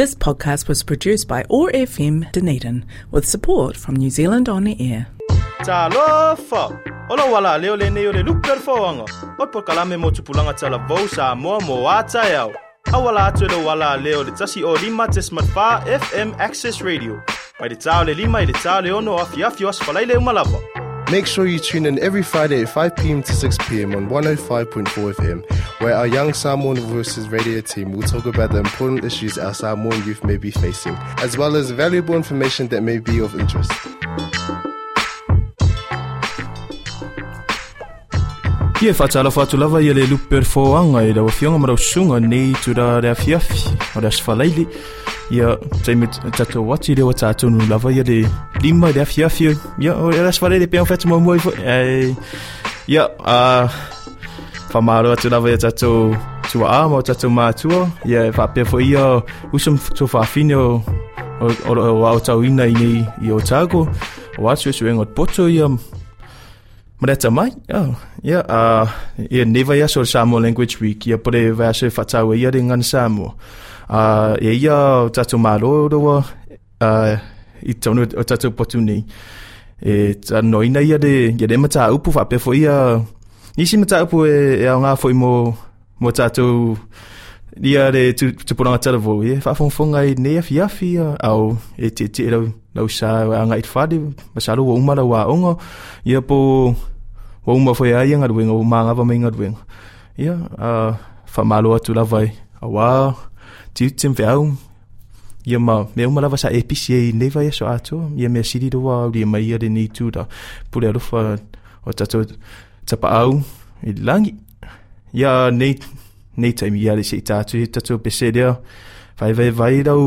This podcast was produced by OAR FM Dunedin with support from New Zealand On the Air. Talofa! Ola wala leo le neo le luper fawanga. Ot por kalame mo tupulanga tala vau sa moa mo ata yao. Awala atu le wala leo le tasi o lima tesmat fa FM Access Radio. Mai le tau le lima i le tau le ono afi afi os falai le umalava. Make sure you tune in every Friday at 5 p.m. to 6 p.m. on 105.4 FM, where our young Samoan Voices radio team will talk about the important issues our Samoan youth may be facing, as well as valuable information that may be of interest. Ia whaatala whaatu lava ia le fōanga i rawa fionga marau sunga nei tura rea fiafi o ia taimi tato wati rewa tātonu lava ia le lima rea fiafi ia o rea sfalaili pia whatu mua mua ia a whamaro atu lava ia tato tua a mo tato mātua ia whapea fo ia usum tu whawhine o o o o tau ina i nei i o tāgo o atu esu engot poto ia Mareta mai, oh, yeah, uh, ia never ia so Samoa Language Week, ia pore vai se whatau ia ringa na Samoa. Uh, ia ia tatu maro roa, uh, i tonu o tatu potu nei. E ta noina ia de, ia de mata upu whape fo ia, nisi mata upu e, e au ngā foi mo, mo tatu, ia re tu, tu poranga tarawo, e whawhongwhonga i nea fi afi, au e te te rau, rau sa, anga i whare, masaro wa umara wa ongo, ia po, wa uma foi ai nga ruenga o manga va menga ruenga ia a fa malo atu la vai a wa ti tim fe au ia ma me uma lava sa epicie ne vai so atu ia me siri do wa ia mai ia de ni tu da pule alo fa o tato tapa au i langi ia ne ne time ia le se tatu tato pesedia vai vai vai dau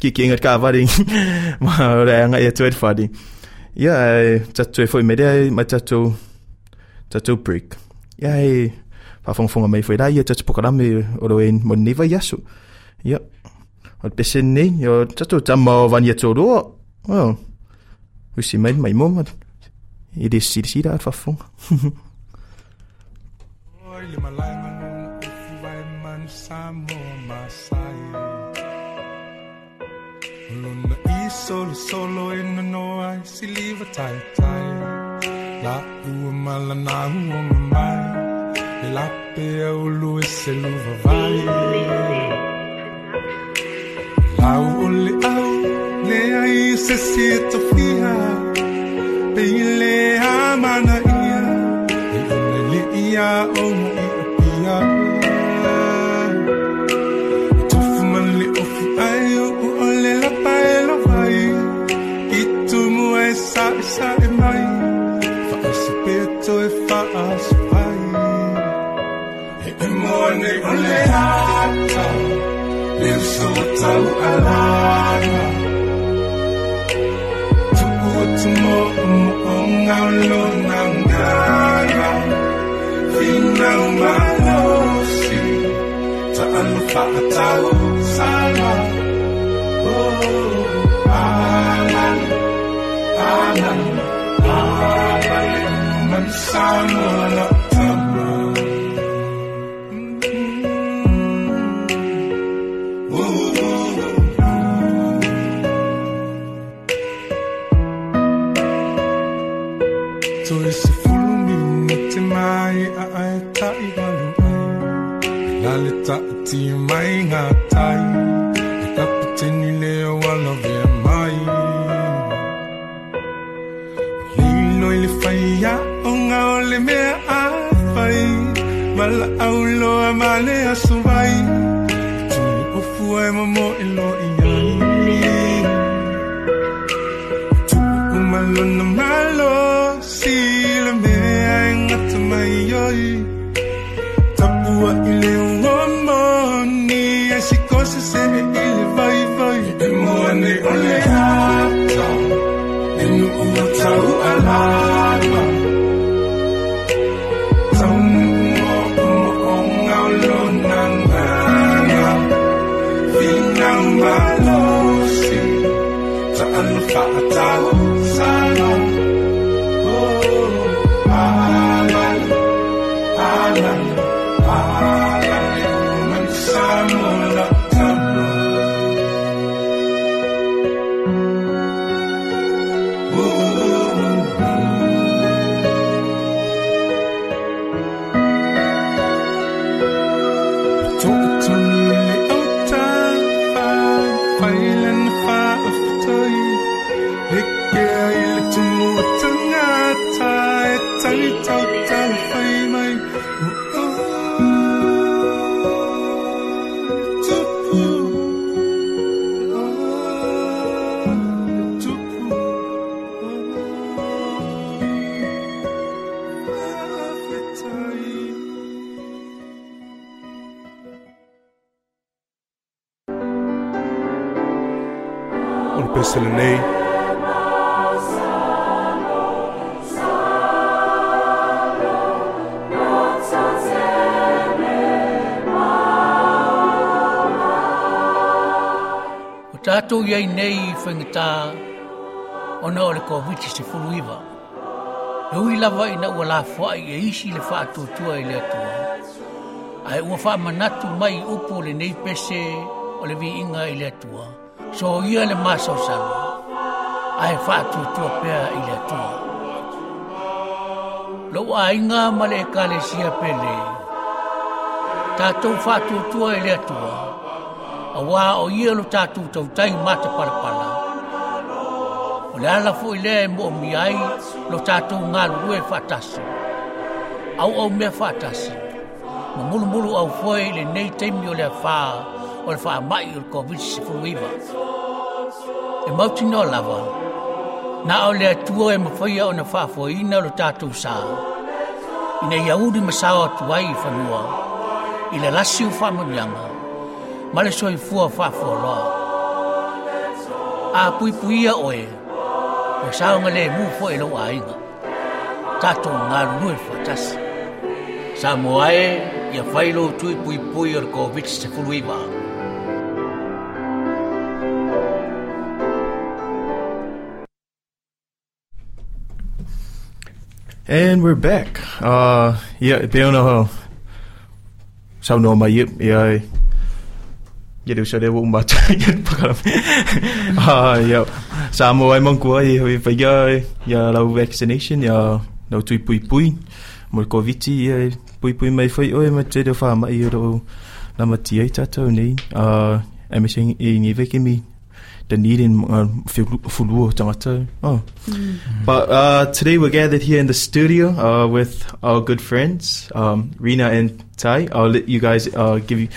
ki ki ngat ka vari ma ora nga ia tu et fadi Ia, e, tatou e foi merea mai tatou tatou break. Ia, e whawhongwhonga mai foi rā, ia tatou pokarame o ro e mo newa i aso. Ia, o pese nei, o tatou tama o vani ato roa. O, usi mai mai moma. I re siri siri ar whawhonga. Oi, le malanga nung ufu vai man Samoa Masai. Luna i solo solo in the no ai si liva tai tai. La ua mala na ua mamai. E la pe au lu e se luva vai. La uli au le ai se si to fia. Pe i le a mana ia. E une li ia o e tau alana. Tuku tumo. Oh, alan, alan, tau iai nei whangatā o na ole ko witi se fuluiva. Le ui lava i na ua la fua i isi le whaatutua i le atua. Ai ua wha manatu mai upu le nei pese o le vi inga i le atua. So ia le maso sama. Ai whaatutua pea i le atua. Lo a inga male e kale sia pele. Tātou whaatutua i le atua. A wā o ia lo tātou tau tai mata pala pala. O le ala fo i lea e mo mi ai lo tātou ngā lue whātasi. Au au mea whātasi. Ma mulu mulu au foi le nei teimi o le whā o le whā mai o le COVID se furuiva. E mauti no lava. Na o le atua e mawhaia o na whā fo ina lo tātou sā. Ina iaudi masawa tuai i whanua. I le lasi o whamanyanga. Ma le soi fua whā. A pui oe. O saonga le mu fo e lo a inga. Tato ngā lue whatasi. Sa ia whailo tui pui pui ar COVID se fuluiwa. And we're back. Uh, yeah, be ona ho. Sau no mai yep, yeah. Så det var umbat yet pakala. Ah, yeah. Sa mo ai mong ko ai hui fa ya ya la vaccination ya no tui pui pui. Mo covid ya pui pui mai foi oi ma te fa mai ro na ma ti ai tato nei. Ah, emission i ni veke mi the need in uh, fulu tangata. Oh. But uh, today we're gathered here in the studio uh, with our good friends, um, Rina and Tai. I'll let you guys uh, give you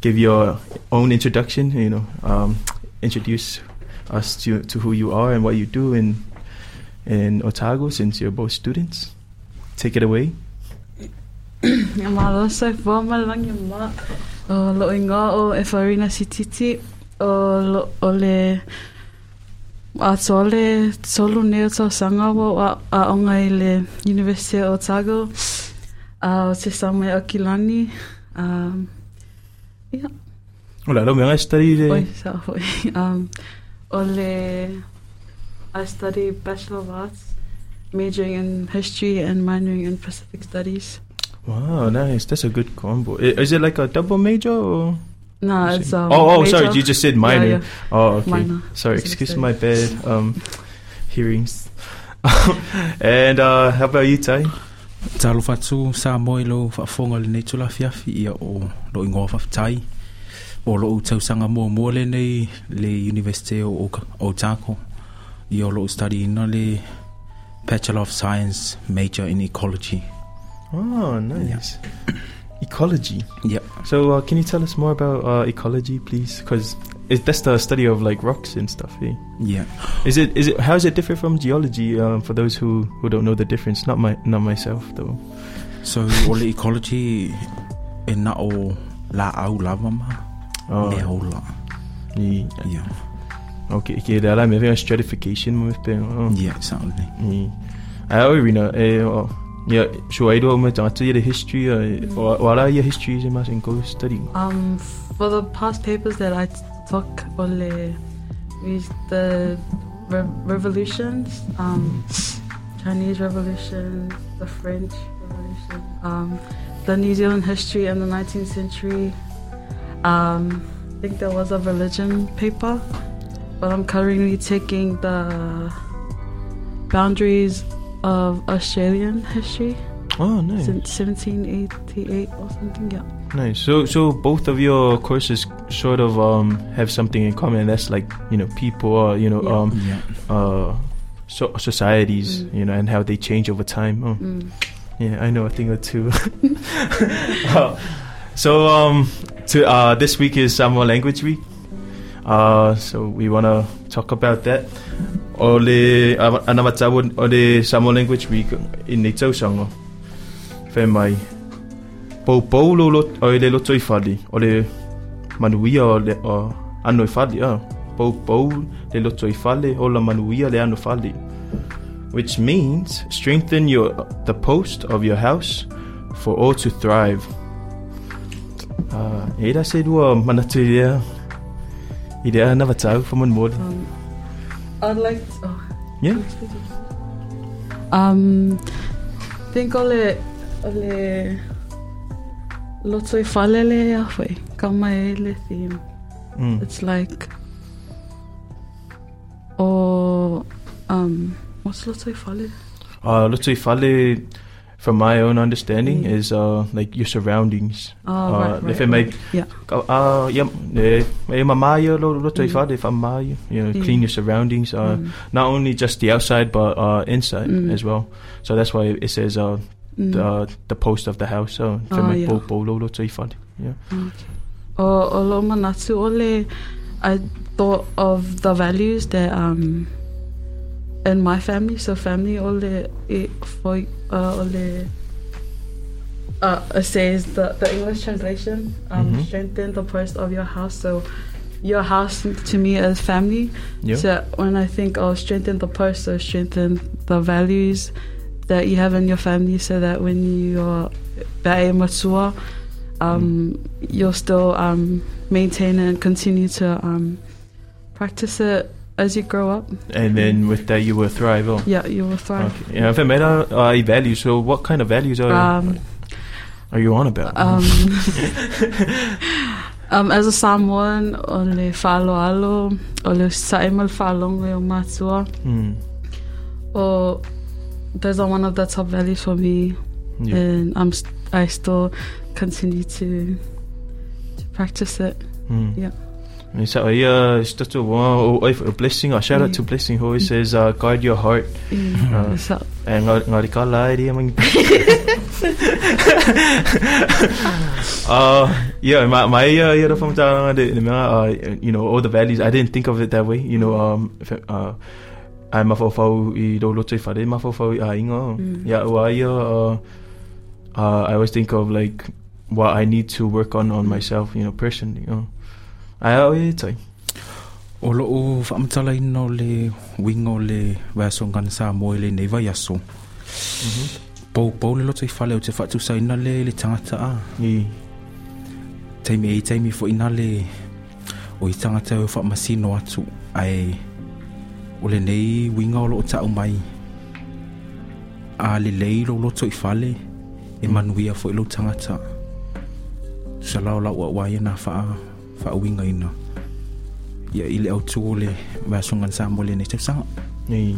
give your own introduction. You know, um, introduce us to to who you are and what you do in in Otago, since you're both students. Take it away. Malo sai fua ma lang ia ma o lo inga o e farina si titi o lo o le a sole solu ne o sanga wo a, onga le University of Otago a se samai o Kilani um, ia Ola, lo me study de. oi sa hoi um, o le I study Bachelor of Arts majoring in history and minoring in Pacific Studies Wow, nice. That's a good combo. Is it like a double major or? No, it's um, oh, oh, major. sorry. You just said minor. Yeah, yeah. Oh, okay. Minor. Sorry, excuse my bad um, hearings. and uh, how about you, Tai? Talo fatu sa moi lo whaafonga le nei tula fiafi ia o lo ingoa whaftai. O lo utau sanga mua mua le University o Otago. Ia o lo study ina le Bachelor of Science major in Ecology. Oh, nice. Ecology. Yeah. So, uh, can you tell us more about uh, ecology, please? Because that's the study of like rocks and stuff. Eh? Yeah. Is it? Is it? How is it different from geology? Um, for those who, who don't know the difference, not my not myself though. So all le ecology e na all la au lava ma. Oh, Me au la. yeah. Yeah. Okay, okay. There are maybe stratification mo oh. Yeah, certainly. Mm. I already know. Eh, oh, yeah, so I don't know to tell you the history. Uh, what are your histories in in go study? Um, for the past papers that I took, ole, we the re- revolutions, um, Chinese Revolution, the French Revolution, um, the New Zealand history in the 19th century. Um, I think there was a religion paper, but I'm currently taking the boundaries of Australian history Oh, nice, since 1788 or something. Yeah. Nice. So, so both of your courses sort of um have something in common. That's like you know people, or you know Yeah. um Yeah. uh so societies, Mm. you know, and how they change over time. Oh, Mm. yeah, I know a thing or two. Uh, so um to uh this week is Samoa Language Week. Uh, so we want to talk about that. O le ana matawa o le Samoa Language Week i nei tausanga. Whai mai. Lo o le loto i. O le manuia o le o ano i. Ah. le loto i o la manuia le fale. Which means strengthen your the post of your house for all to thrive. Uh, e da se dua manatu ia i rea na vatau fa mon mole. Um, I'd like. To, oh. Yeah. Um, think ole ole lots of falele afwe kama ele theme. Mm. It's like or um what's lots of falele? Uh, loto i fale from my own understanding Mm. is uh, like your surroundings. Oh, uh, right, right, if it make. Yeah. uh, yeah, mamaya lo loto i Mm. you know, Mm. clean your surroundings. Uh, Mm. not only just the outside but uh, inside Mm. as well. So that's why it says uh. The the post of the house. So Oh, me, yeah. po po lo loto i fale. Yeah. O, o lo manatu ole, I thought of the values that um in my family. So family ole e for uh, ole uh, it says the the English translation um Mhm. strengthen the post of your house. So your house to me is family. Yeah. So when I think of strengthen the post, so strengthen the values that you have in your family, so that when you're bae matua, um, you'll still um, maintain and continue to um, practice it as you grow up. And then with that, you will thrive. Oh. Yeah, you will thrive. Okay. Yeah, if I met uh, uh, values, so what kind of values are Um, are you on about? um, um, as a Samoan, ole falo alo, ole saimal falong o matua. Hmm. Those are one of the top values for me, Yeah. and I'm st- I still continue to to practice it. Mm. Yeah. And so, yeah, it's just a, wow, oh, a blessing. A shout out to Blessing who always says, uh, guard your heart. Mm. Uh, And ngā rika lai mangi. uh, yeah, my, my uh, yeah, from the, the, uh, you know, all the values, I didn't think of it that way. You know, um, uh, ai mawhawhau i do loto i whare, mawhawhau i a inga. Mm. Yeah, ua ia, uh, uh, I always think of like what I need to work on on myself, you know, personally. You know. Ai au e tai. O lo o whaamatala ino le wingo le Vasongan sa moe le nei vai aso. Pau pau le loto i whale o te whatu sa ina le le tangata a. I, Taimi e taimi fo ina le o i tangata o whaamasino atu ai o le nei winga o lo o tau mai. A le lei lo loto i whale e manuia fo i lo tangata. Sa lau lau a waia na wha wha winga ina. Ia i le au tu o le Vasongan sa moe le nei tau sanga. i,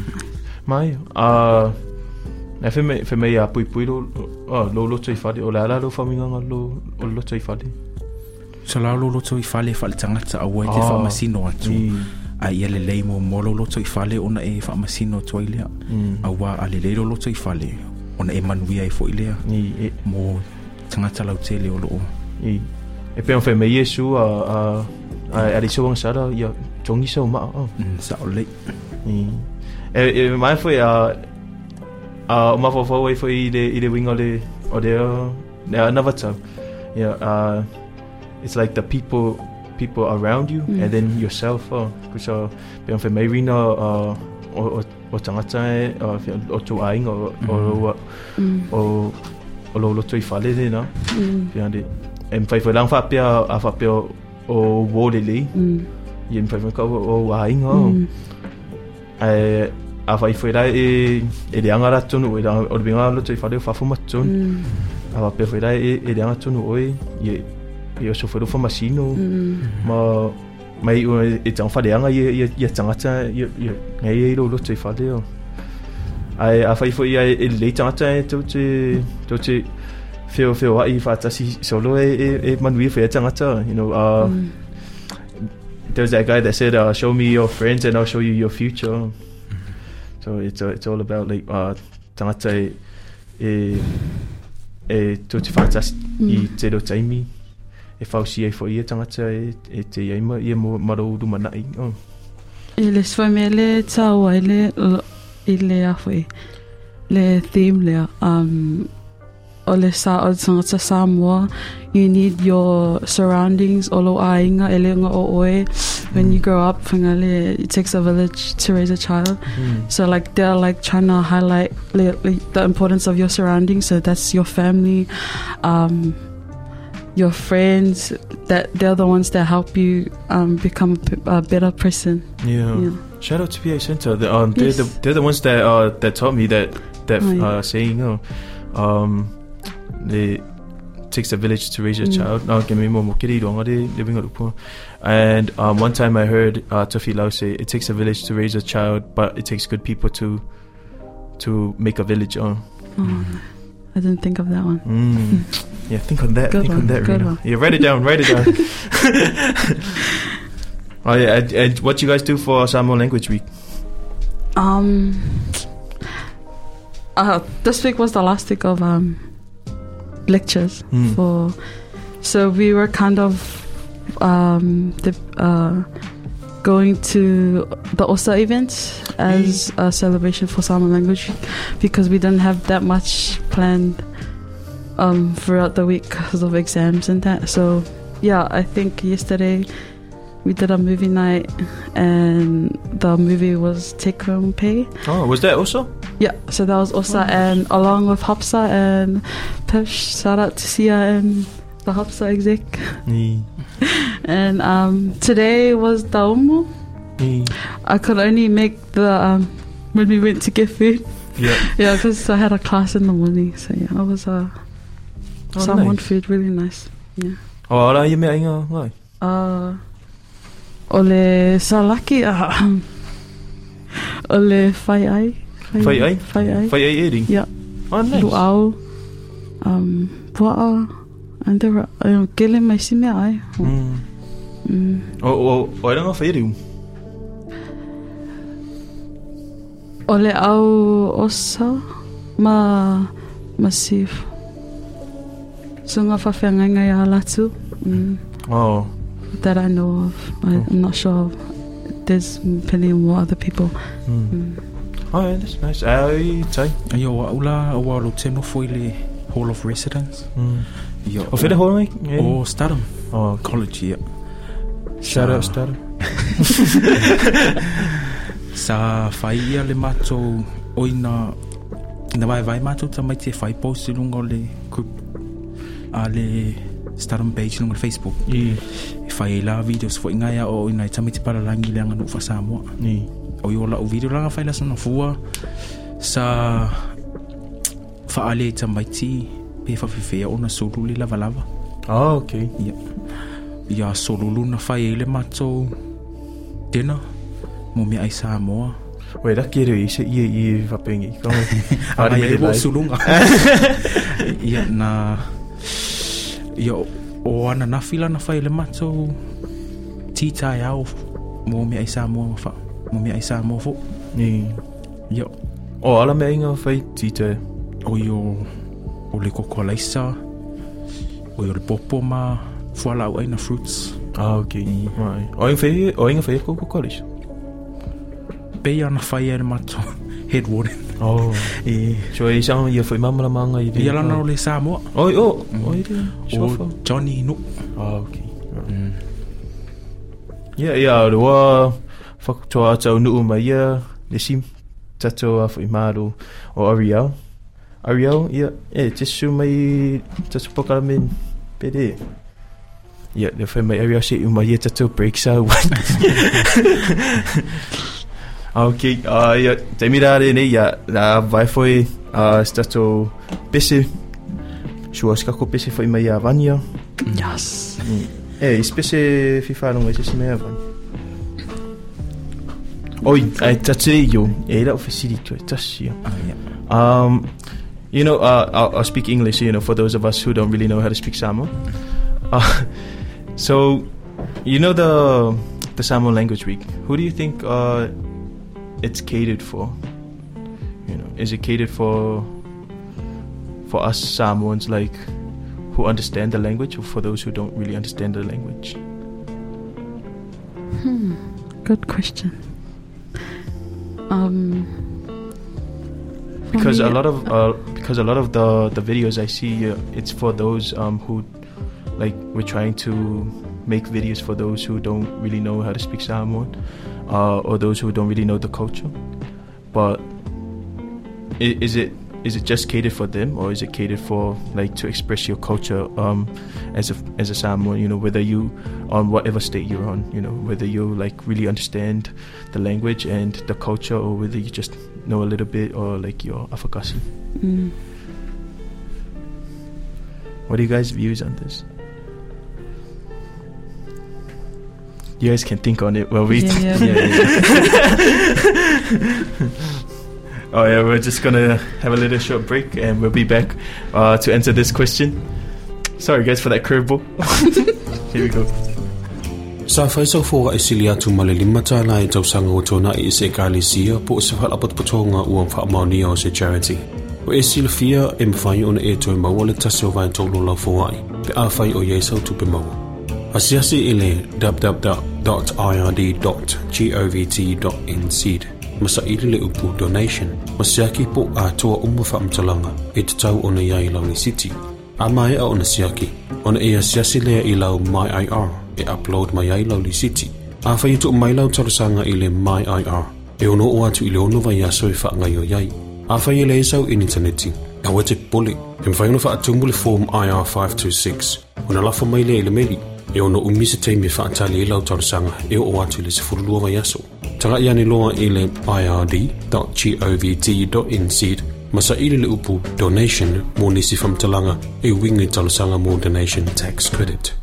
mai, uh, e whi me, whi me a pui pui lo, oh, lo loto i whare, o le ala lo whaminganga lo, o loto i whare. Sa lau lo loto i whale whale tangata a wai te Ah. whaamasino atu. I, A ia le lei mo molo loto i whale ona e whaamasino atu ai lea. mm, A wā a le lei lo loto i whale ona e manuia i fo i lea. i, e, Mo tangata lau te leo loo. i, e pēn whi me Yesu a, a, a, a riso wang sara, ia, tongi sa o maa, oh. Mm, sa o lei. I, e, e mai foi a, a, o mawhawhau e foi i le, i le winga le, o le, uh, le another tau. Yeah, uh, it's like the people people around you Mm. and then yourself oh kusa pe fe mai rina uh, o o o tangata e uh, fe- o tu ainga o o o mm, o o lo lo tu i fale le na mm, pe ande em fai foi lang fa pe a fa pe o o wo le le mm, i em fai foi ka o o ainga o mm, e a fai foi la e e le anga tonu e la o le binga lo tu i fale fa fu matun a fa pe foi la e e le anga tonu oi e e o so foi fa masino ma mai o e tang fa leanga ye ye ye tangata ye ye ngai ye lo lo te fa o ai a fai fo ia e le tangata e to te to te feo feo ai fa ta si solo e e manui fe tangata you know uh mm. there's that guy that said uh, show me your friends and I'll show you your future. So it's uh, it's all about like uh tangata e e e to te fa ta i te ro taimi e fausi e fo ia tangata e, e te ia ima ia maro du mana i oh. I le sfamele tau ai le i le awhi le theme lea um o le sa o tangata Samoa you need your surroundings o lo ainga e le nga o oe when you grow up, whangale, it takes a village to raise a child. Mm. So like they're like trying to highlight li- li- the importance of your surroundings. So that's your family, um, your friends. That they're the ones that help you um, become a better person. Yeah. Yeah. Shout out to PA Center. The, um, they're, Yes. the, they're the ones that uh, that taught me that that Oh, yeah. uh, saying, you know, um, it takes a village to raise a Mm. child. No, give me more mokiri ronga living at. And um, one time I heard uh, Tofi Lau say, "It takes a village to raise a child, but it takes good people to to make a village." Oh, Oh, I didn't think of that one. mm. yeah. Think on that. Good think on that. good one. Yeah, write it down. Write it down. oh yeah. And, and what you guys do for Samoan Language Week? Um, uh, this week was the last week of um, lectures Mm. for. So we were kind of um, the, uh, going to the OSA event as a celebration for Samoan language because we didn't have that much planned um, throughout the week because of exams and that. So yeah, I think yesterday we did a movie night and the movie was Take Home Pay. Oh, was that also? Yeah, so that was Osa Oh, and along with Hopsa and Pesh, shout out to Sia and the Hopsa exec. And um, today was the Umu. Yeah. I could only make the um, when we went to get food. Yeah. Yeah, because I had a class in the morning. So yeah, it was uh, Oh, someone nice. food really nice. Yeah. Oh, ora ia mea inga ngai. Uh, ole salaki uh, ole whai ai. Whai ai? Whai ai. Whai ai ering? Yeah. Oh, nice. Luau. Um, pua'a. And there were, uh, kele mai si mea ai. Mm. Mm. O, o, o eranga whai riu. Ole au osa ma ma sif. Sunga whawhenga ngai a latu. Mm. Oh. That I know of. I, Oh. I'm not sure. There's plenty more other people. Mm. Mm. Oh, yeah, that's nice. Ai, tai. Ai o ula o lo teno foi le Hall of Residence. Mm. Ia O whire hoi mai? O Studholme Oh, College, ia. Shout out, Sa- shout out. Sa whai ia le mātou oina Ina vai vai mātou ta mai te whai post i lunga o le group a le page lunga le Facebook. I, whai e la videos fo ingai a o ina i tamiti paralangi le anga nufa Samoa. i. O i o la o video langa whai la sana fua sa whaale e tamaiti pe whawhiwhea o na solu le lava lava. Oh, okay. Ia solulu na whai e le mātou tena mo mea ai Samoa. Wei, raki reo i se ia i whapengi. Kaunga. Ara me e le wo live. sulunga. Ia na ia o- o ana na fila na whai le mātou titai au mo mea ai Samoa ma wha. Mo mea ai Samoa fo. I. Ia O, ala mea inga whai tite. o i o o le koko laisa o i o le popo ma fuala au aina fruits Ah, okay. Right. O inga whai, o inga whai koko college. pei ana whai e le mato head warden Oh. e So, e sanga ia whai mamala manga i i ala na o le Samoa Oi, oh. Mm. Oi, re. Shofa. o Johnny no Ah, okay. Ia, ia, o rua whakatoa atau nuu mai ia, le sim, tato a whai māro o Ariel. Ariel, ia, e, te su mai tato pokara men pere. Ia, le whai mai Ariel se umai ia tato breaks a wan. Ok, uh, ia, te mira re nei, ia, la vai foi uh, tato pese, sua skako pese whai mai a vania. Yes. E, i spese fiwhanonga i se mea van. Oi, ai tate yo, rau whesiri tu, e tasi yo. ah. Um, you know, uh, I'll, I'll speak English, you know, for those of us who don't really know how to speak Samoan. Uh, so, you know the the Samoan Language Week. Who do you think uh, it's catered for? You know, is it catered for for us Samoans, like who understand the language, or for those who don't really understand the language? Hmm. Good question. Um. because me, a lot of uh, because a lot of the the videos I see uh, it's for those um, who like we're trying to make videos for those who don't really know how to speak Samoan uh, or those who don't really know the culture. But is it is it just catered for them or is it catered for like to express your culture um, as a as a Samoan? You know, whether you on whatever state you're on, you know, whether you like really understand the language and the culture or whether you just know a little bit or like you're afakasi. Mm. What are you guys' views on this? You guys can think on it while we. Yeah, yeah. oh yeah, we're just gonna have a little short break and we'll be back uh, to answer this question. Sorry guys for that curveball. Here we go. Sa fai sa fōra e sili atu ma le lima tāna e tausanga o tōna i se kālesia po se whalapapatonga ua whaamaonia o se charity. O e sila fia e mwhai ona e toi maua le tase o vai tōlo lau fōai, pe a whai o iesau tupe maua. Asiasi i le www.ird.govt.nz Masa ili le upu donation, masiaki po a toa umu whaamtalanga e te tau ona iai lau ni city. A mai a ona siaki, ona e asiasi lea i lau MyIR e upload mai ai lau li city. A whai tu mai lau tarasanga i le MyIR, e ono o atu i le ono vai aso e wha ngai o iai. A whai e le isau in interneti, a wete pole, e mwhai ona wha atumbu le form IR526, ona lafo mai le i le meri, e ono umisa teimi wha atali i lau tarasanga e o atu le se furulua wa yaso. Tanga i ane loa i le ird.govt.nz Masa ili le upu donation mo nisi whamtalanga e wingi talasanga mo donation tax credit.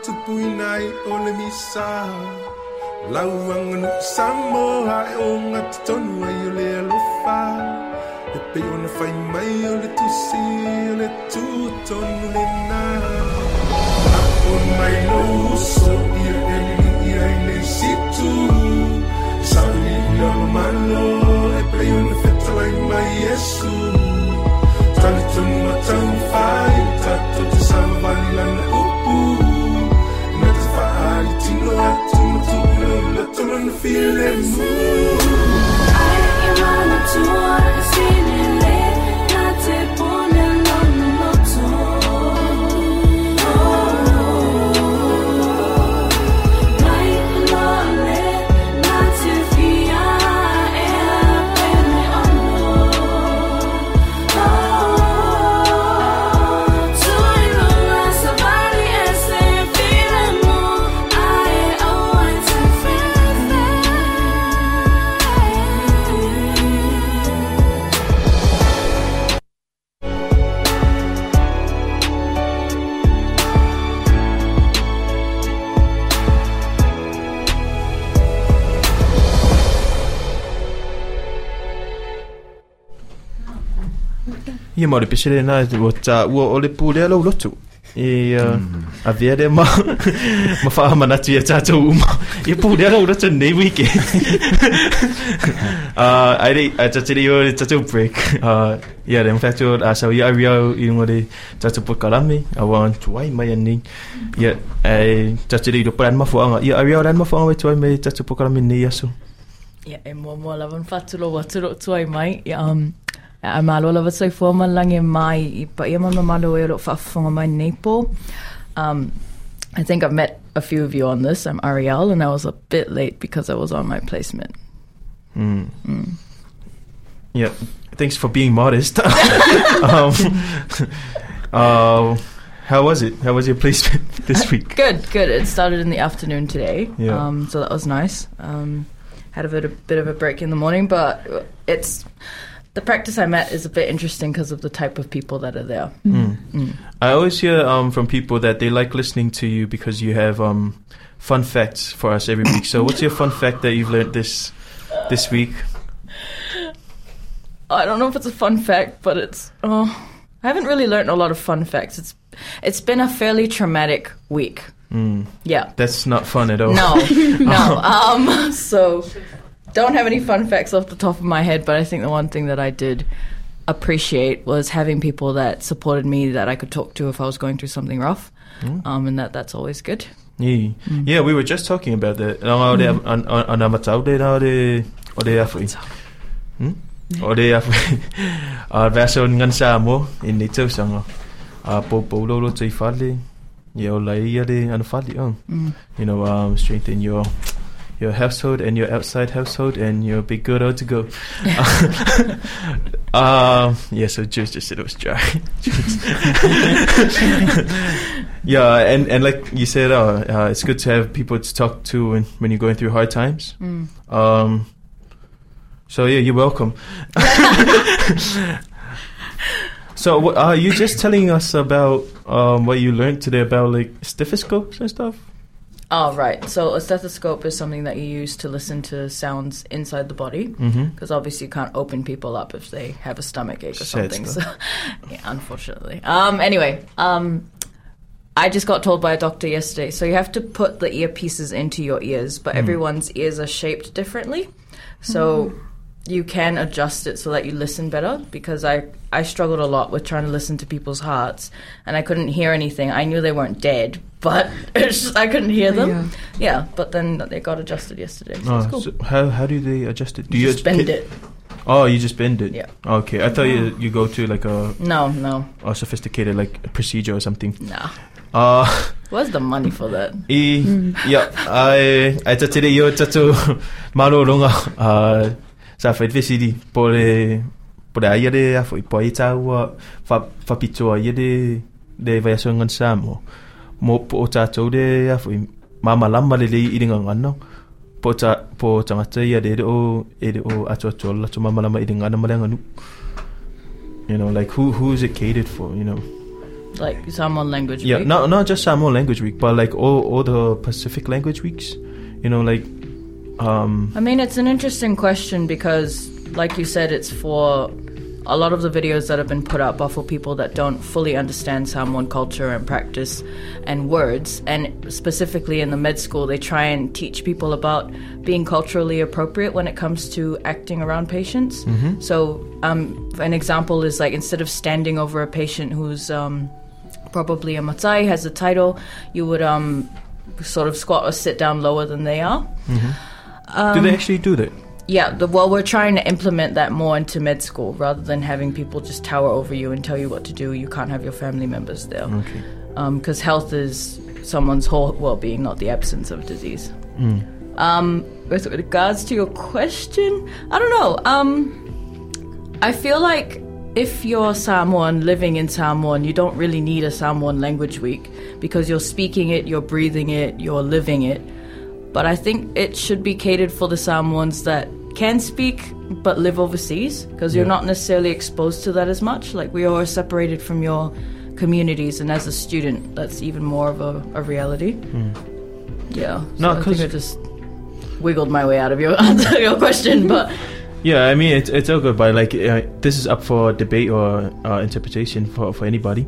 Fa tupu ina ai ole misa. Lau anganu samo ai o ngati tonu ai ole alofa. E pe ona fai mai ole tusi, ole tu tonu le na. A o mai lo uso, ia eli liu ia ele situ. Yesu Sauni lolo malo E play on the feta like my Yesu Tali tonu matang fai Tato te sama vali lana feel and move. Ia mo le pisere na o ta ua o le pule alo lotu. E uh, a vea de ma ma wha manatu ia tātou uma. Ia pule alo lotu nei wike. uh, ai rei, a tatiri o le tātou break. Uh, ia re, mwhatu a sau ia ari au i runga le tātou pokarame. A wan tuai mai ani. Ia, e tatiri do paran mafuanga. Ia ari au ran mafuanga wai tuai mai tātou pokarame nei aso. Ia, e mua mua lawan whatulo watu tuai mai. Ia, um, a malo lava sai fua malange mai i pa ia mama malo e whaafonga mai Nepal. Um, I think I've met a few of you on this. I'm Ariel, and I was a bit late because I was on my placement. Mm. Mm. Yeah, thanks for being modest. um, uh, how was it? How was your placement this week? Good, good. It started in the afternoon today, Yeah. um, so that was nice. Um, had a bit, a bit of a break in the morning, but it's the practice I'm at is a bit interesting because of the type of people that are there. Mm. Mm. I always hear um, from people that they like listening to you because you have um, fun facts for us every week. So, what's your fun fact that you've learned this this week? I don't know if it's a fun fact, but it's. Oh, I haven't really learned a lot of fun facts. It's it's been a fairly traumatic week. Mm. Yeah. That's not fun at all. No, no. Um, so don't have any fun facts off the top of my head, but I think the one thing that I did appreciate was having people that supported me that I could talk to if I was going through something rough, Mm. um, and that that's always good. Yeah. yeah, we were just talking about that. Nā ore an an an amatau de nā ore ore awhi. Hmm? Ore awhi. A vaso ngan sa mo in ni tausanga. A po po lo lo tei whale. Ia lai ia re ana whale. Oh. Mm. You know, um, strengthen your your household and your outside household and you'll be good all to go. um, yeah, so Jules just said it was dry. yeah, and, and like you said, uh, uh, it's good to have people to talk to when, when you're going through hard times. Mm. Um, so yeah, you're welcome. so what, are you just telling us about um, what you learned today about like stethoscopes and stuff? Oh, right. So a stethoscope is something that you use to listen to sounds inside the body. Because obviously you can't open people up if they have a stomach ache or something. So, yeah, unfortunately. Um, anyway, um, I just got told by a doctor yesterday. So you have to put the earpieces into your ears, but Mm. everyone's ears are shaped differently. So you can adjust it so that you listen better because I, I struggled a lot with trying to listen to people's hearts and I couldn't hear anything. I knew they weren't dead, but it's just, I couldn't hear them. Yeah. but then they got adjusted yesterday. So Oh, it's cool. so how how do they adjust it? Do You you, just bend it. Oh, you just bend it. Yeah. Okay, I thought you you go to like a No, no. a sophisticated like procedure or something. Nah. Uh Where's the money for that? I Mm. yeah, I I ta tiri yo tatu marorunga uh sa fa visidi pole pole ai de a foi poi ta wa fa fa pito ai de de vai ngan samo mo po ta to de a foi mama lama le le i ringa ngano po ta po tanga te ia de o e de o ato to la to mama lama i ringa ngana malenga nu you know like who who is it catered for you know Like Samoan language. yeah, week? not not just Samoan Language Week, but like all all the Pacific Language Weeks. You know, like um, I mean, it's an interesting question because, like you said, it's for a lot of the videos that have been put up are for people that don't fully understand Samoan culture and practice and words. And specifically in the med school, they try and teach people about being culturally appropriate when it comes to acting around patients. Mhm. So, um, an example is like instead of standing over a patient who's um, probably a matai has a title, you would um, sort of squat or sit down lower than they are. Mm-hmm. do they Um, actually do that? Yeah, the, well, we're trying to implement that more into med school rather than having people just tower over you and tell you what to do. You can't have your family members there. Okay. Because health is someone's whole well being, not the absence of disease. Mm. Um, with regards to your question, I don't know. Um, I feel like if you're Samoan living in Samoan, you don't really need a Samoan language week because you're speaking it, you're breathing it, you're living it. But I think it should be catered for the Samoans that can speak but live overseas because you're not necessarily exposed to that as much. Like we are separated from your communities, and as a student, that's even more of a, a reality. Mm. Yeah. No, so I I just wiggled my way out of your your question, but Yeah, I mean it's it's all good, but like uh, this is up for debate or uh, interpretation for for anybody.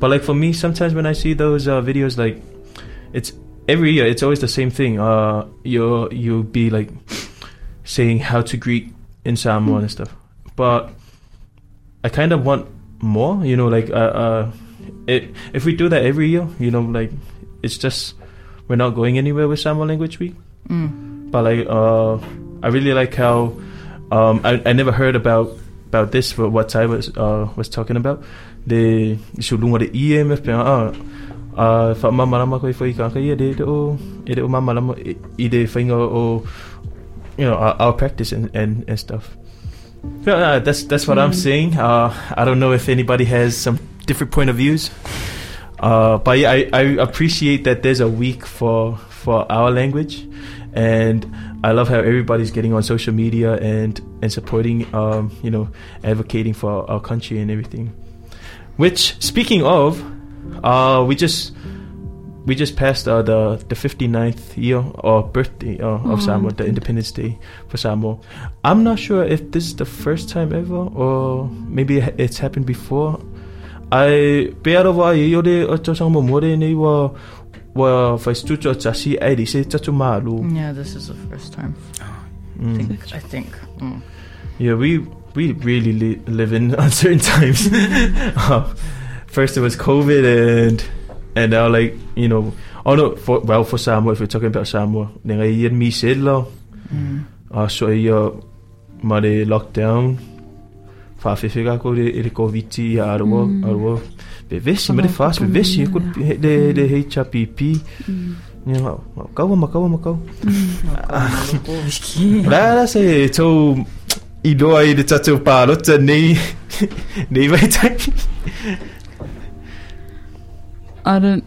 But like for me, sometimes when I see those uh, videos, like it's every year, it's always the same thing. Uh, you you'll be like saying how to greet in Samoan and stuff, but I kind of want more. You know, like uh, uh, it, if we do that every year, you know, like it's just we're not going anywhere with Samoan Language Week. Mm. But like, uh, I really like how um, I, I never heard about about this for what Ty was uh, was talking about. The sulunga de EMF pe ah uh fa mama lama ko foi ka ia de de o de o mama lama i i de whainga o you know our, our practice and, and and stuff. Yeah, uh, that's that's what I'm Mm. saying. Uh, I don't know if anybody has some different point of views. Uh, but yeah, I, I appreciate that there's a week for for our language, and I love how everybody's getting on social media and and supporting, um, you know, advocating for our country and everything. Which, speaking of, uh, we just we just passed uh, the the 59th year or birthday uh, of Mhm. Samoa, the Independence Day for Samoa. I'm not sure if this is the first time ever or maybe it's happened before. I pearo wa i ore o to sang mo more nei wa wa fa stuto tasi ai di se tatu malu. yeah, this is the first time. I Mm. think. I think. Mm. Yeah, we we really li- live in uncertain times. uh, first it was COVID and and now like you know oh no for well for Samoa if we're talking about Samoa then I year me said lo Mm. so yeah ma de lockdown fa fe fe ga ko de de covid ti arwo Mm. arwo be vesi ma de fast be kukum, vesi ko yeah. de de HPP Mm. Yeah, ma kau ma kau kau. Mm. La la se to i do ai de tatu pa I don't.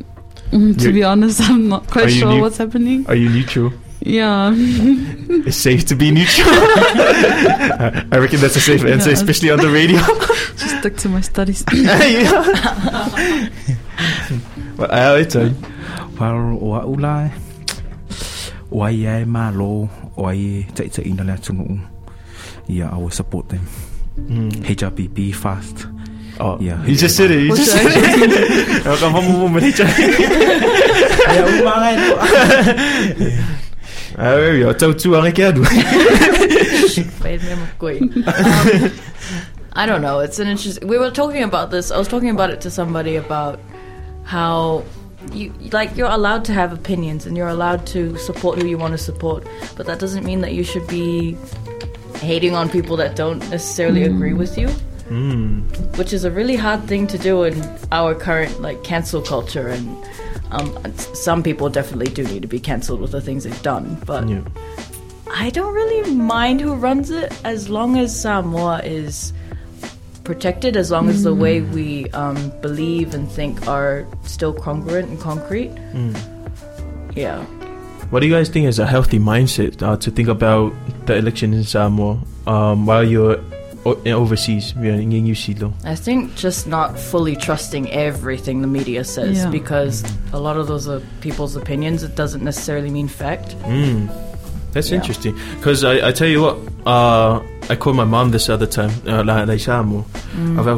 mm, To You- be honest, I'm not quite sure neu- what's happening. Are you neutral? Yeah. It's safe to be neutral. I reckon that's a safe answer, Yeah. especially on the radio. Just stuck to my studies. yeah. Well, I it's a Well, o au la o ai ai malo o ai tai tai ina le tunu yeah I will support them Mm. HRPP fast Oh, yeah you just said it. You just said it. Come on, move, move, Ai, au. Ah, oui, oui, tau tu ang ikiadu. Fade me McQueen. I don't know. It's an interesting. We were talking about this. I was talking about it to somebody about how you like you're allowed to have opinions and you're allowed to support who you want to support, but that doesn't mean that you should be hating on people that don't necessarily agree with you. Mm. which is a really hard thing to do in our current like cancel culture and um, some people definitely do need to be cancelled with the things they've done but Yeah. i don't really mind who runs it as long as samoa is protected as long as the way we um, believe and think are still congruent and concrete Mm. yeah What do you guys think is a healthy mindset uh, to think about the election in Samoa um, while you're overseas? Yeah, in New Zealand. I think just not fully trusting everything the media says Yeah. because a lot of those are people's opinions. It doesn't necessarily mean fact. Mm. That's Yeah. interesting. Because I, I tell you what, uh, I called my mom this other time, uh, like, like Samoa, a va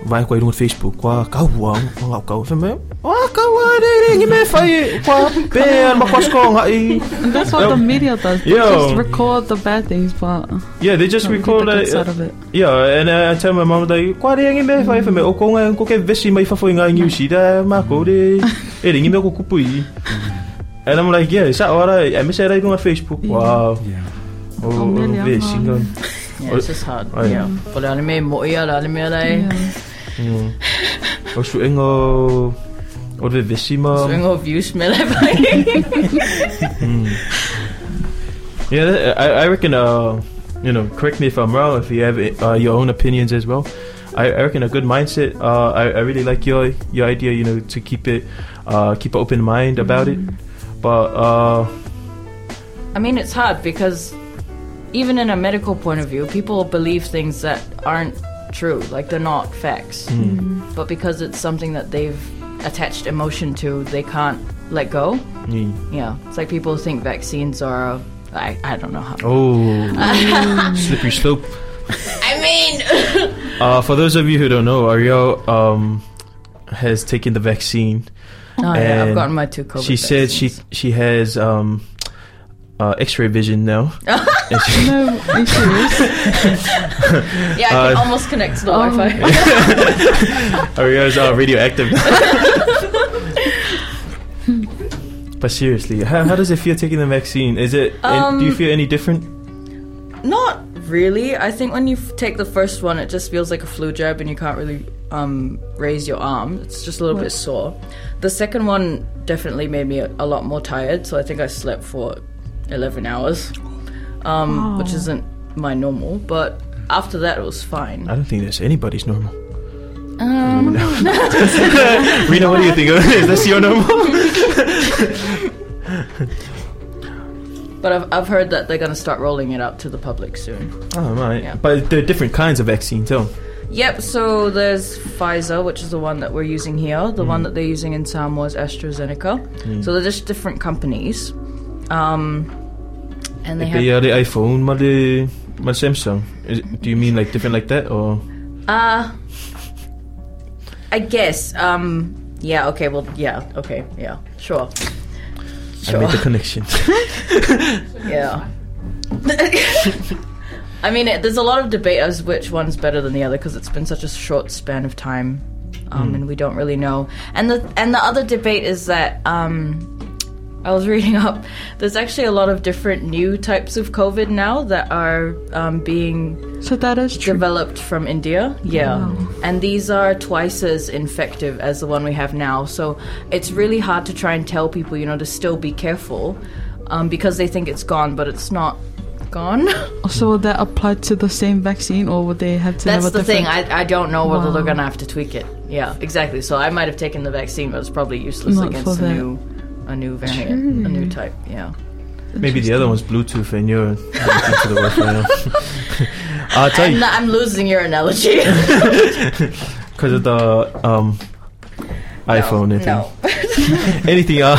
o ko so e vai ko i runga Facebook kwa ka wa nga ka fa me wa ka wa de de ngi me fai kwa pe ma kwa sko nga i And that's what the media does. They Yeah. just record the bad things, but Yeah, they just don't record get the it. good side of it. Yeah, and uh, I tell my mom like, "Kwa de ngi me fai fa me o ko nga ko ke vesi mai fa foi nga ngi si da ma ko de e de ngi me ko kupui." And I'm like, "Yeah, sa ora I miss it on Facebook." Wow. Yeah. Oh, Oh, really, I'm vesi nga. Yeah, it's just hard. Oh, yeah. yeah. But anime mo ia la anime lai. Yeah. Mm. O su engo o de vesi ma. Swing of you smell. Yeah, that- I, I reckon. Uh, you know, correct me if I'm wrong. If you have uh, your own opinions as well, I, I reckon a good mindset. Uh, I, I really like your your idea. You know, to keep it, uh, keep an open mind about it. But uh, I mean, it's hard because even in a medical point of view, people believe things that aren't true, like they're not facts. But because it's something that they've attached emotion to, they can't let go. mm. Yeah, it's like people think vaccines are. I, I don't know how. oh, slippery slope. I mean, Uh, for those of you who don't know, Ariel um, has taken the vaccine. oh yeah, I've gotten my two COVID. she said she she has um, uh, X-ray vision now. And she- No, are you serious? Yeah, I can uh, almost connect to the Oh. Wi-Fi. Ariel's uh, radioactive. but seriously, how, how does it feel taking the vaccine? Is it? and do you Um, feel any different? Not really. I think when you f- take the first one, it just feels like a flu jab, and you can't really um, raise your arm. It's just a little bit sore. The second one definitely made me a, a lot more tired, so I think I slept for eleven hours, um, which isn't my normal. But after that, it was fine. I don't think that's anybody's normal. Um, Rena, what do you think? Is this your normal? but I've, I've heard that they're going to start rolling it out to the public soon. oh right, Yeah. but there are different kinds of vaccines, too. Yep, so there's Pfizer, which is the one that we're using here. The one that they're using in Samoa is AstraZeneca. So they're just different companies. Um, and they have. The, uh, the iPhone, my the, maar Samsung. Is, do you mean like different like that, or? Uh, I guess. Um, yeah, okay, well, yeah, okay, yeah, sure. sure. I made the connection. Yeah. I mean, it, there's a lot of debate as which one's better than the other because it's been such a short span of time, um, and we don't really know. And the and the other debate is that um, I was reading up. There's actually a lot of different new types of COVID now that are um, being So that is true. developed from India. Yeah. And these are twice as infective as the one we have now. So it's really hard to try and tell people, you know, to still be careful um, because they think it's gone, but it's not gone. So would that apply to the same vaccine, or would they have to That's have a the thing. I, I don't know whether they're going to have to tweak it. Yeah, exactly. So I might have taken the vaccine, but it's probably useless Not against that. new, a new variant, a new type. Yeah. Maybe the other one's Bluetooth and you're connecting to the Wi-Fi now. I'll tell I'm, you, not, I'm losing your analogy. because of the um, iPhone. I think. no. anything uh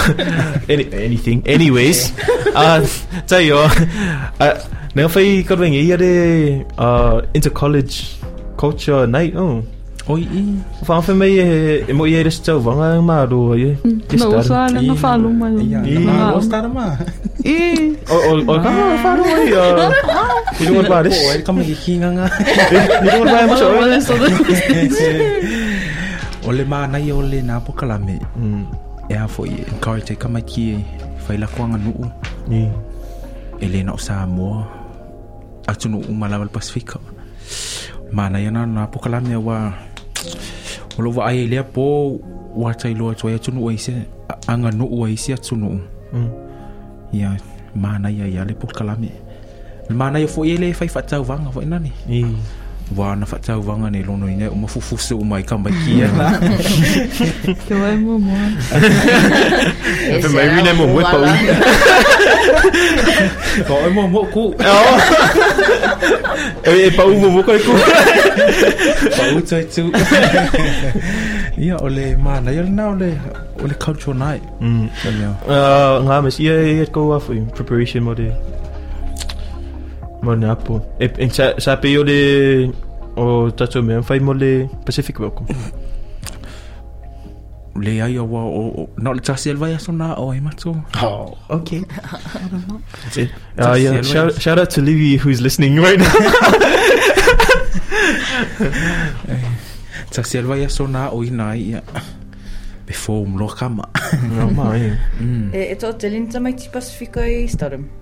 any, anything anyways uh tell you uh nếu phải có vẻ nghĩ để uh inter college culture night oh Oi, i. fa fa mai e mo ye resto vanga ma do ye No, usa na na falo mas. Iya, Ih. nama rosta nama. Eh, o o o kama fa do ai uh ni don't ba this Oh, kamu gikinga nga. ni don't ba mo so wala so Ole mana i ole na po kalame. mm E a fo i encourage kama ki fai la kwanga nuu. ni Ele na o Samoa. Atu nuu malawal Pasifika. Mana yana na po kalame wa Olo wa ai lea po wa tai loa toi atu nuu ise anga nuu ise atu nuu. mm Ia mana ia ia le po kalame. Mana ia fo i ele fai fatau vanga fo inani. ni Wa na fatau vanga ne lono ine o mafufusu o mai kamba kia na. que vai mo mo. Esse mai era vine mo um mwe pa ala- Ko e mo mo ku. e e pa umo mo ko ku Pa uta tu. Ia ole mana ia na ole ole cultural night. mm Ia. uh nga mas ye ye ko wa for preparation mo de mo na po e e sa sa pe yo de o o tatou mea fai mo le Pacific Welcome. le ai o o o na le tasi alvai aso na o e mato Oh, okay. Eh, uh, yeah, shout, shout out to Livy who's listening right now. tasi alvai aso na o ina ia before mlo kama No, mai. Mm. E, e tō te linta mai ti Pasifika i Studholme.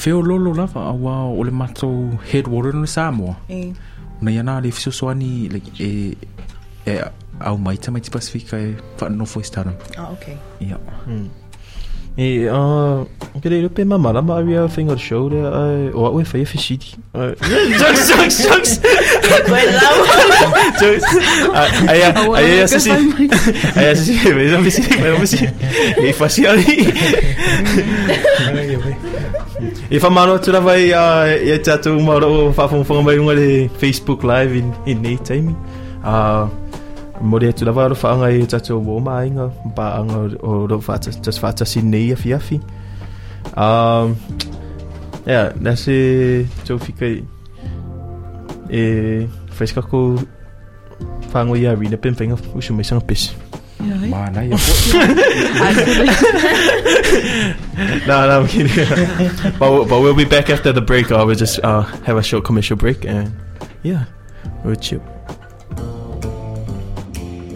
Feo lolo lava a wa o le mato headwater no Samoa E, na ia na le fiso soani like e e au mai tamai ti Pasifika e fa no foi staram oh, okay. ia E, uh, kere rupe ma mara ma aria whinga show rea, ai, o au e whai e whishiti. Uh, Jokes, jokes, jokes! Koe lau. Jokes! Ai, ai, ai, asasi. Ai, asasi, me zan visi, me zan visi. e fa mano tu na vai a e tatu maro fa fun fun mai ngale facebook live in in nei time a mo tu na va ro fa ngai tatu mo bo mai nga ba nga o ro fa ta tas fa ta sin nei afi afi a ya na se tu fika e fa ska ko fa ngai ya ri na pin finger mai sang pis mana ia no, no, I'm kidding. but, but we'll be back after the break. I will just uh, have a short commercial break and yeah, we'll chill.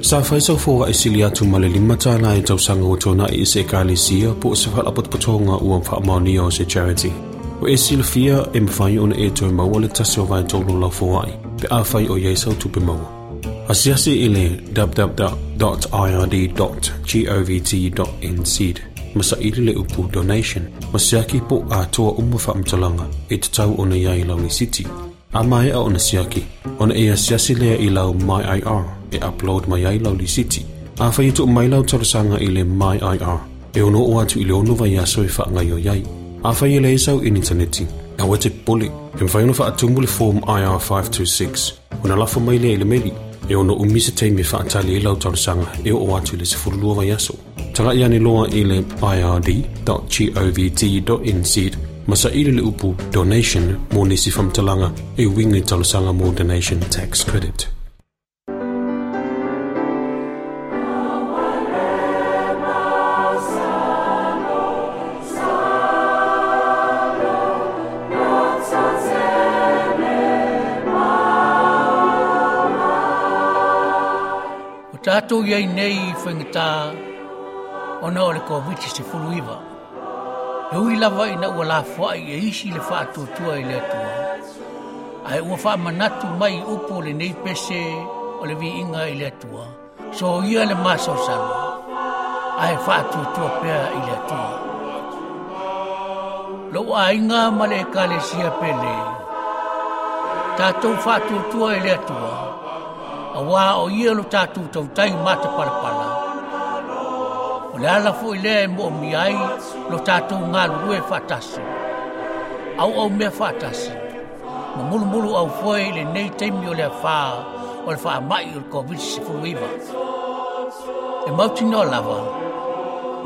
Sa fai sau fōra i sili atu ma le lima tāna e tau sanga o tōna i se ka le po se whala potpotonga ua wha maoni o se charity. O e sila fia e mwhai ona e tō maua le tasi o vai tōlu lau fōai, pe a whai o iei sau tupe maua. Asiasi i le www.ird.govt.nz Masa ili le upu donation, masiaki po a toa umu wha mtalanga e te tau ona iai lau ni city. A mai a ona siaki, ona e asiasi lea i lau MyIR. E upload mai ai lau li city. A whai tu mai lau tarasanga i le MyIR, e ono o atu i le ono vai aso e wha ngai o iai. A whai e le isau in interneti, a wete poli, e mwhai ono wha atumu le form IR526, ona lafo mai le ele meli, e ono umisa teimi wha atali i lau tarasanga e o atu le se furulua vai aso. Tanga ia ni loa i le ird.govt.nz Masa ili le upu donation mo nisi famtalanga e wingi talusanga mo donation tax credit. Tātou iai nei i whaingatā ona o le COVID se fulu. E ui lava i na ua la whai e isi le whātua i le atua. Ai ua wha manatu mai upo le nei pese o le vi inga i le atua. So ia le maso salo. Ai whātua tua pea i le atua. Lo a inga ma le kalesia pele. Tātou whātua i le atua. A wā o ia lo tātou tau tai mata parapara. O le ala fo i lea e mo mi ai lo tātou ngā lue whatasi. Au au mea whatasi. Ma mulu mulu au foe le nei teimi o le whā o le wha mai o le COVID se fuiva. E mauti no lava.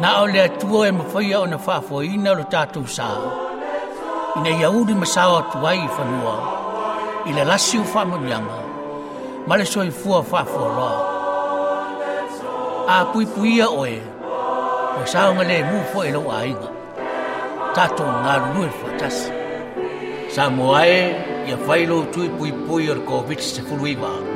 Na o le atua e mawhaia o na wha fo ina lo tātou sā. Ina iauri masawa tuai i whanua. I le lasi o wha manianga ma le soifua fa'afoloa apuipuia oe. Ma sauga lemu foʻi e lou aiga tatou galulue le faatasi sa moae ia fai lou tui puipui o le covid-19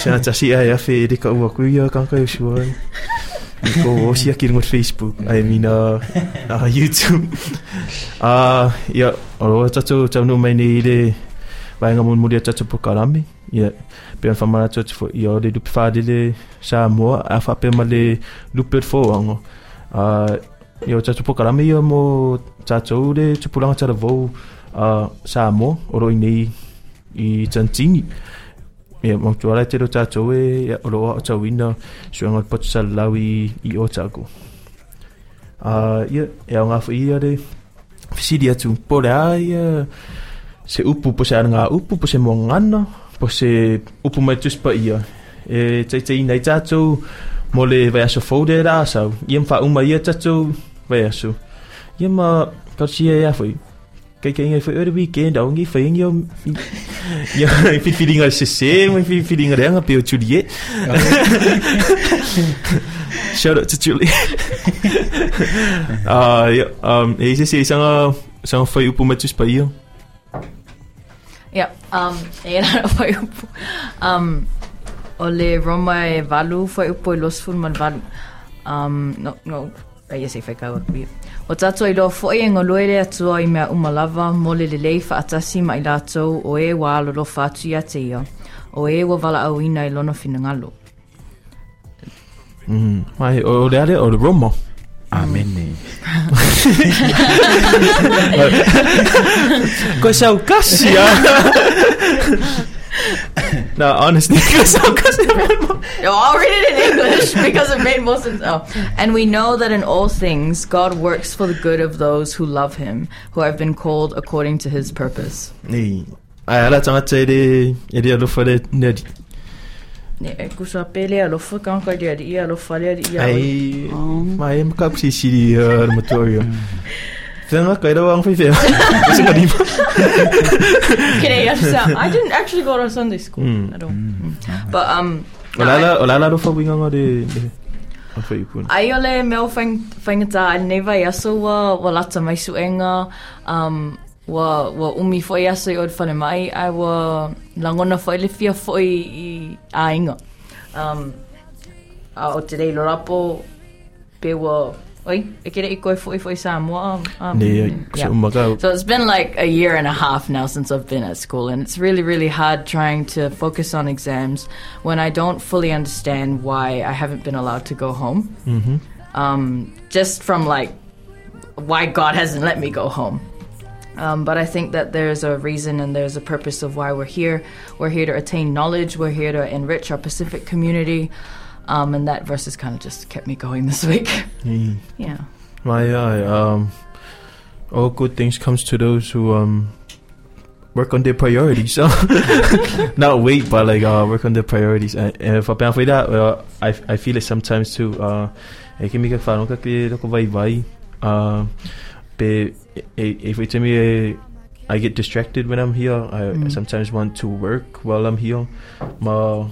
Oh, di sana tasi ai a fe de ka ua ku ia kan ka usua. Ko o sia ki ngot Facebook. I mean uh, uh YouTube. Ah, ya, o tatu tau no mai ni de vai nga mun mudia tatu po kalami. Ya. Pe fa mara tatu fo ia de du fa de le sa mo a fa pe ma le lu per fo ango. Ah, ia tatu po kalami ia mo tatu de tupulanga tara vo uh, sa mo oro nei i tantini. Ia mo tu ala te ro tatu e ia oro o tau ina suanga pot sa lawi i o taku. Ah, ia ia nga fo ia de Fisidia tu po le ai se upu po se anga upu po se mongana po se upu mai tus pa ia e tai tai nei tatu mo le vai aso fode ra sa ia fa uma ia tatu vai aso ia ma ka si ia foi kai kai ngai foi o weekend au ngi foi ngi ia fi feeling al se se mo fi feeling re nga pe o Julie Shout out to Julie. Ah, ja, um, e se se sanga sanga foi upu matus pa ia. Yeah, um, e rā whai upu. Um, o le roma e walu whai upu i los fun man walu. Um, no, no, ai se whai kaua kui. O tato i loa whai e ngoloere atua i mea umalava mo le lelei wha atasi ma i lātou o e wā lolo whātu ia te ia. O e wa wala au ina i lono fina ngalo. Mm, mai o le ale o le roma. Amene. Ko sa kasi ah. No, honestly, ko sa kasi. No, I'll read it in English because it made more sense. Oh. And we know that in all things, God works for the good of those who love him, who have been called according to his purpose. Ni. Ai ala tanga te de de lo fale nedi. Ne eh, kusa pele alofa kanka dia di ia alofa di ia. Ai mai em si si di motorio. Fenga ka era wang fife. Kasi ka di ba? Kidding, I just I didn't actually go to Sunday school Mm. at all. Mm. But um Olala olala lo fa winga de de. Fa fa ipun. Ai ole meo whaing, whaingata a neva i aso wa, wa lata mai suenga, um, wa, wa umi foi aso i od whane mai, ai wa langona foi le fia foi i a inga. Um, a o te rei lorapo, pe wa, oi, e kere i koe foi foi Samoa. So. So it's been like a year and a half now since I've been at school, and it's really, really hard trying to focus on exams when I don't fully understand why I haven't been allowed to go home. Mhm. Um, just from like why God hasn't let me go home. Um, but I think that there's a reason and there's a purpose of why we're here. We're here to attain knowledge. We're here to enrich our Pacific community. Um, and that verse has kind of just kept me going this week. Mm. yeah. My eye, um, all good things comes to those who um work on their priorities. So not wait, but like uh, work on their priorities. And if I pay for that, well, I I feel it sometimes too. Uh, e ke mi ka whanau ka ke vai vai. Uh, pe e- if it's me, eh, I get distracted when I'm here. I Mm. sometimes want to work while I'm here. Ma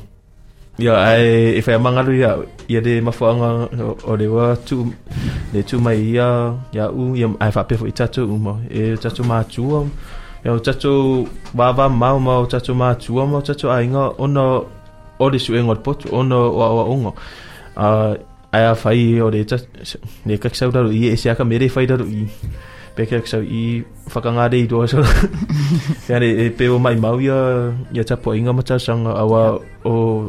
Ya ai e fa manga lu ya ya de mafuanga o de wa tu de tu mai ya ya u ya ai fa pe fo itatu u mo e tatu ma tu o ya tatu ba ba ma ma tatu ma tu o mo tatu ai nga ono o de su engot pot ono wa wa ungo. A ai fa i o de tatu ne ka sa da i e sia ka mere fa da i pe ka sau i whakanga rei do so ya e pe o mai mau ia ia tapo inga mata sanga awa o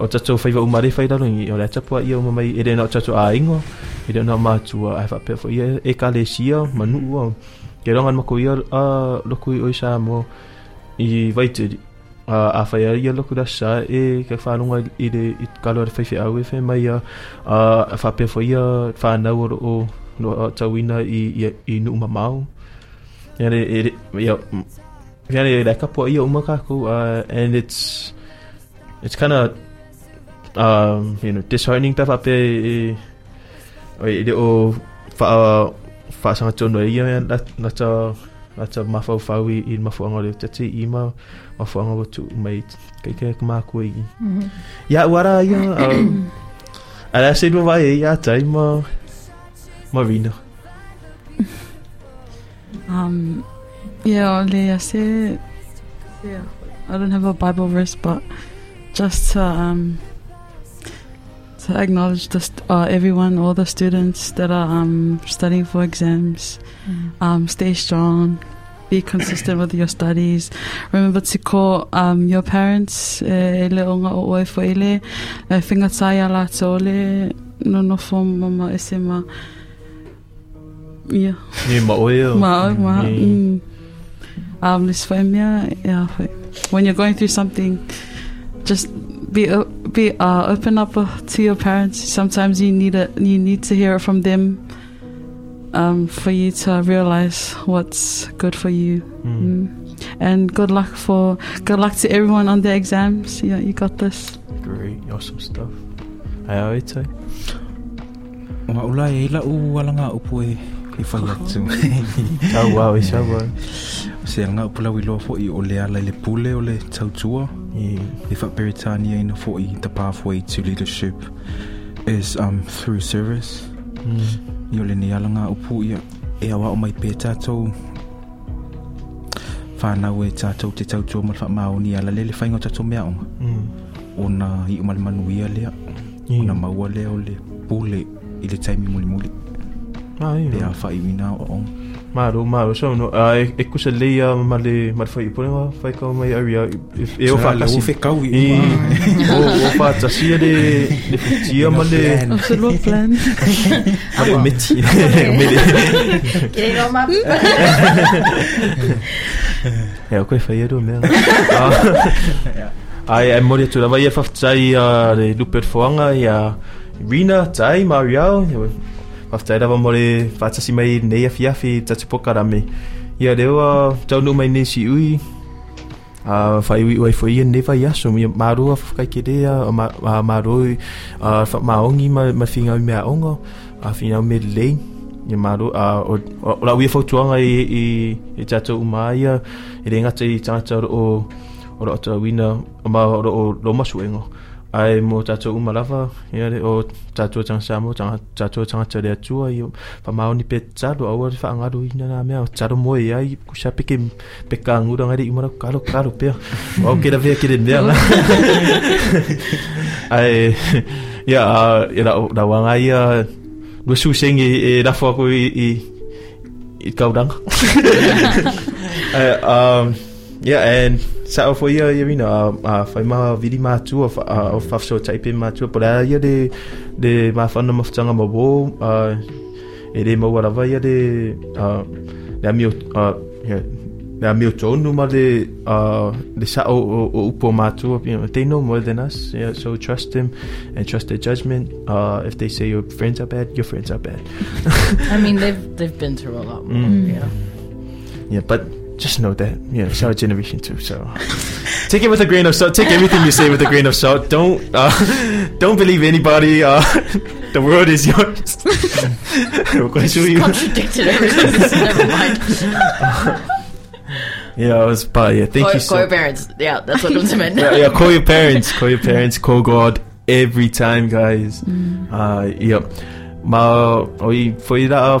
o tatou faiva umare fai daru i o le tapo ia o mai e re na tatou a ingo i re na matua ai fa pe fo ia e ka le sia manu o ke rongan mako ia a loku i o sa mo i vaitiri a a fai ia loku da sa e ka whanunga i le i kalo re fai au e fai mai a a fa pe fo ia fa na o o no o tawina i i, i nu mamau ia ia ia re le kapo ia uh, and it's it's kind of um, you know disheartening pe fa pe o i o fa fa sanga tono ia na na ta na ta ma fa fa wi i ma fa ngole te te i ma ma fa ngole tu mai kai kai ma ko i. Ya wara ya um, ala se do vai ya tai ma Marina Um, yeah, ole ase Yeah, I don't have a Bible verse, but just to um, to acknowledge the st- uh, everyone, all the students that are um, studying for exams. Um, stay strong. Be consistent with your studies. Remember to call um, your parents. E le o ngā o e fo ele. E whingatai ala tole. No no fo mama e se ma. Yeah. Ni ma oe o. Ma, ma, Ni- mm. Um, this for yeah, yeah. for- When you're going through something, just be o- be uh, open up uh, to your parents. Sometimes you need it. You need to hear it from them. Um, for you to realize what's good for you. Mm. And good luck for good luck to everyone on their exams. Yeah, you got this. Great, awesome stuff. Ai au e tai. O ngā ula e ila u walanga upu e i whai atu. Tau wau e sa wau. Se ngā upu lau i loa fo i o le ala i le pule o le tautua. I wha Beritania ina fo i the pathway to leadership is um, through service. Mm. I o le ni ala ngā upu ia e awa o mai pē tātou whānau e tātou te tautua ma wha mao ni ala le le whainga o tātou mea onga. Mm. O na i o manuia lea. O na maua lea o le pule i le taimi muli muli. Ai, Pe a whai wina o onga. Maro, maro, so no, a e, e kusa leia ma le ma le whai pone wa whai kau mai aria e e o Sa le whakasi o whekau i- i o o whatasia le le whitia ma le Absolute plan. ma le meti me le Getting on my e o koe whai ero mea ai e mori atu rawa ia whaftai a le lupe whoanga i a Rina, Tai, Mariao whaftai wa mori whaatasi mai nei a fiafi tatu pokarami ia rewa tau no mai nei si ui. A fai ui ui fo ia neva yasu mi a fukai kere a maru a fa maongi ma, ma finga ui mea ongo a whinga ui mea lei. Ia maru a o la ui fautuanga i, i, i tato umaia i rengata i tangata o o roto wina o ma o roma suengo o ai mo tatou umalawa ia re o tatou tanga samo tanga tatou tanga tere atua i pa maoni pe tado au re fa ngaru ina na mea tado mo ia i kusa peke pe kangura ngari i mora karo karo pe o ke da ve ke de mea ai ia ia la la wanga ia Dua suseng i, i rafo aku i, i, yeah, and sa o fo ia ia vina a uh, fai ma vidi ma tu of uh, of faf so type ma tu por ia de de ma fa no mafutanga ma bo uh, e de mo wara vai ia de uh, de mi uh, yeah, de mi tonu ma de uh, de sa o o, o upo ma tu you know, they know more than us yeah, so trust them and trust their judgment uh, if they say your friends are bad your friends are bad I mean, they've they've been through a lot more. Mm. Yeah. Yeah, but just know that you know, it's our generation too. So take it with a grain of salt. Take everything you say with a grain of salt. Don't uh, don't believe anybody. Uh, the world is yours. We're going to show you. Contradicted everything. Never mind. Yeah, it was, but yeah, thank call, you call your parents. Yeah, that's what comes to mind. yeah, yeah, call your parents. Call your parents. Call God every time, guys. Uh, yeah. Ma oi foi da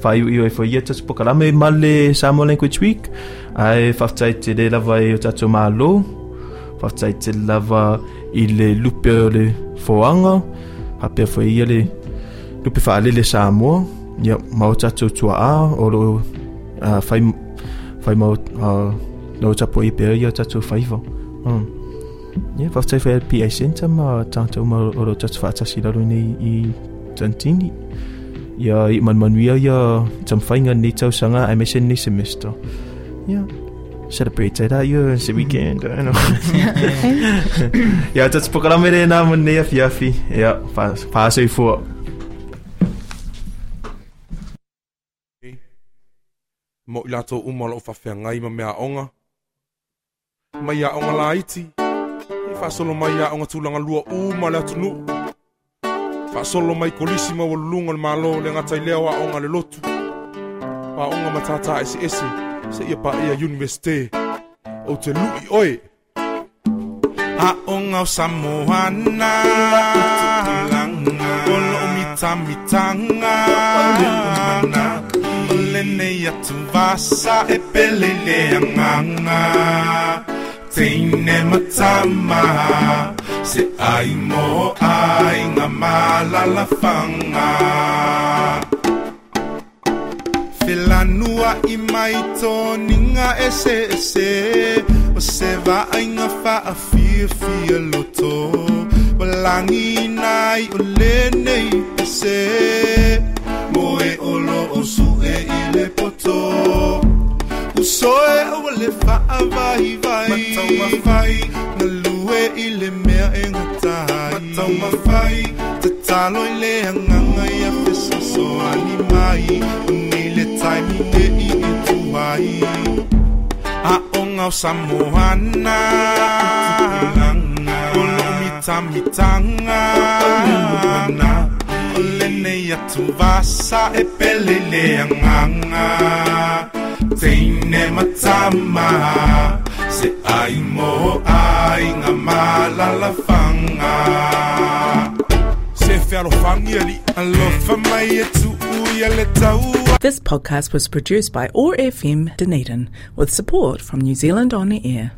fa io io i foi ia tas poka me male samo Language Week. Ai fa tai te le lava o tatu malo. Fa tai te lava i le lupe le foanga. Ha pe foi ia le lupe fa le le Samoa. Ia ma tsatso tatu tua a o lo uh, fai fai no tapo i pe ia tatu faiva. Mm. Ia, fa tai fai PA Center ma tanto ma o lo tatu fa tasi lalo nei i tantini. Ia i man manuia ia tam whainga ni tau sanga ai mesen ni semester. Ia. Celebrate that year it's the weekend. I know. Ia, tatu pokarame re nā man nei a fiafi. Ia, fa fa sei fua. mo i lato umalo o whawhea ngai ma mea onga. Mai a onga la iti. I whasolo mai a onga tūlanga lua uma le atunu. Whasolo mai kolisi ma walunga le malo le ngatai leo a onga le lotu. Pa onga matata ese ese. Se ia pa ia universite. O te lui oe. A onga o Samoana. Olo o mita mitanga. Ole nei atu vasa e pele le anganga Teine matama Se ai mo ai ngā malala whanga Whilanua i mai tōninga e se e se O se vainga wha a fia loto. Walangi nai o lenei e se Mo e olo o su e i le poto. Usoe o le a vai vai Matau ma vai Na lue i le mea e ngatai. Matau ma vai Te talo i le anganga i a ani mai. Le taimi e i i tuai. A o ngau samohana O lo mita mitanga O le atu vasa e pele le anganga Matama Se ai mo ai ngā Se ali This podcast was produced by OAR FM Dunedin with support from New Zealand On the Air.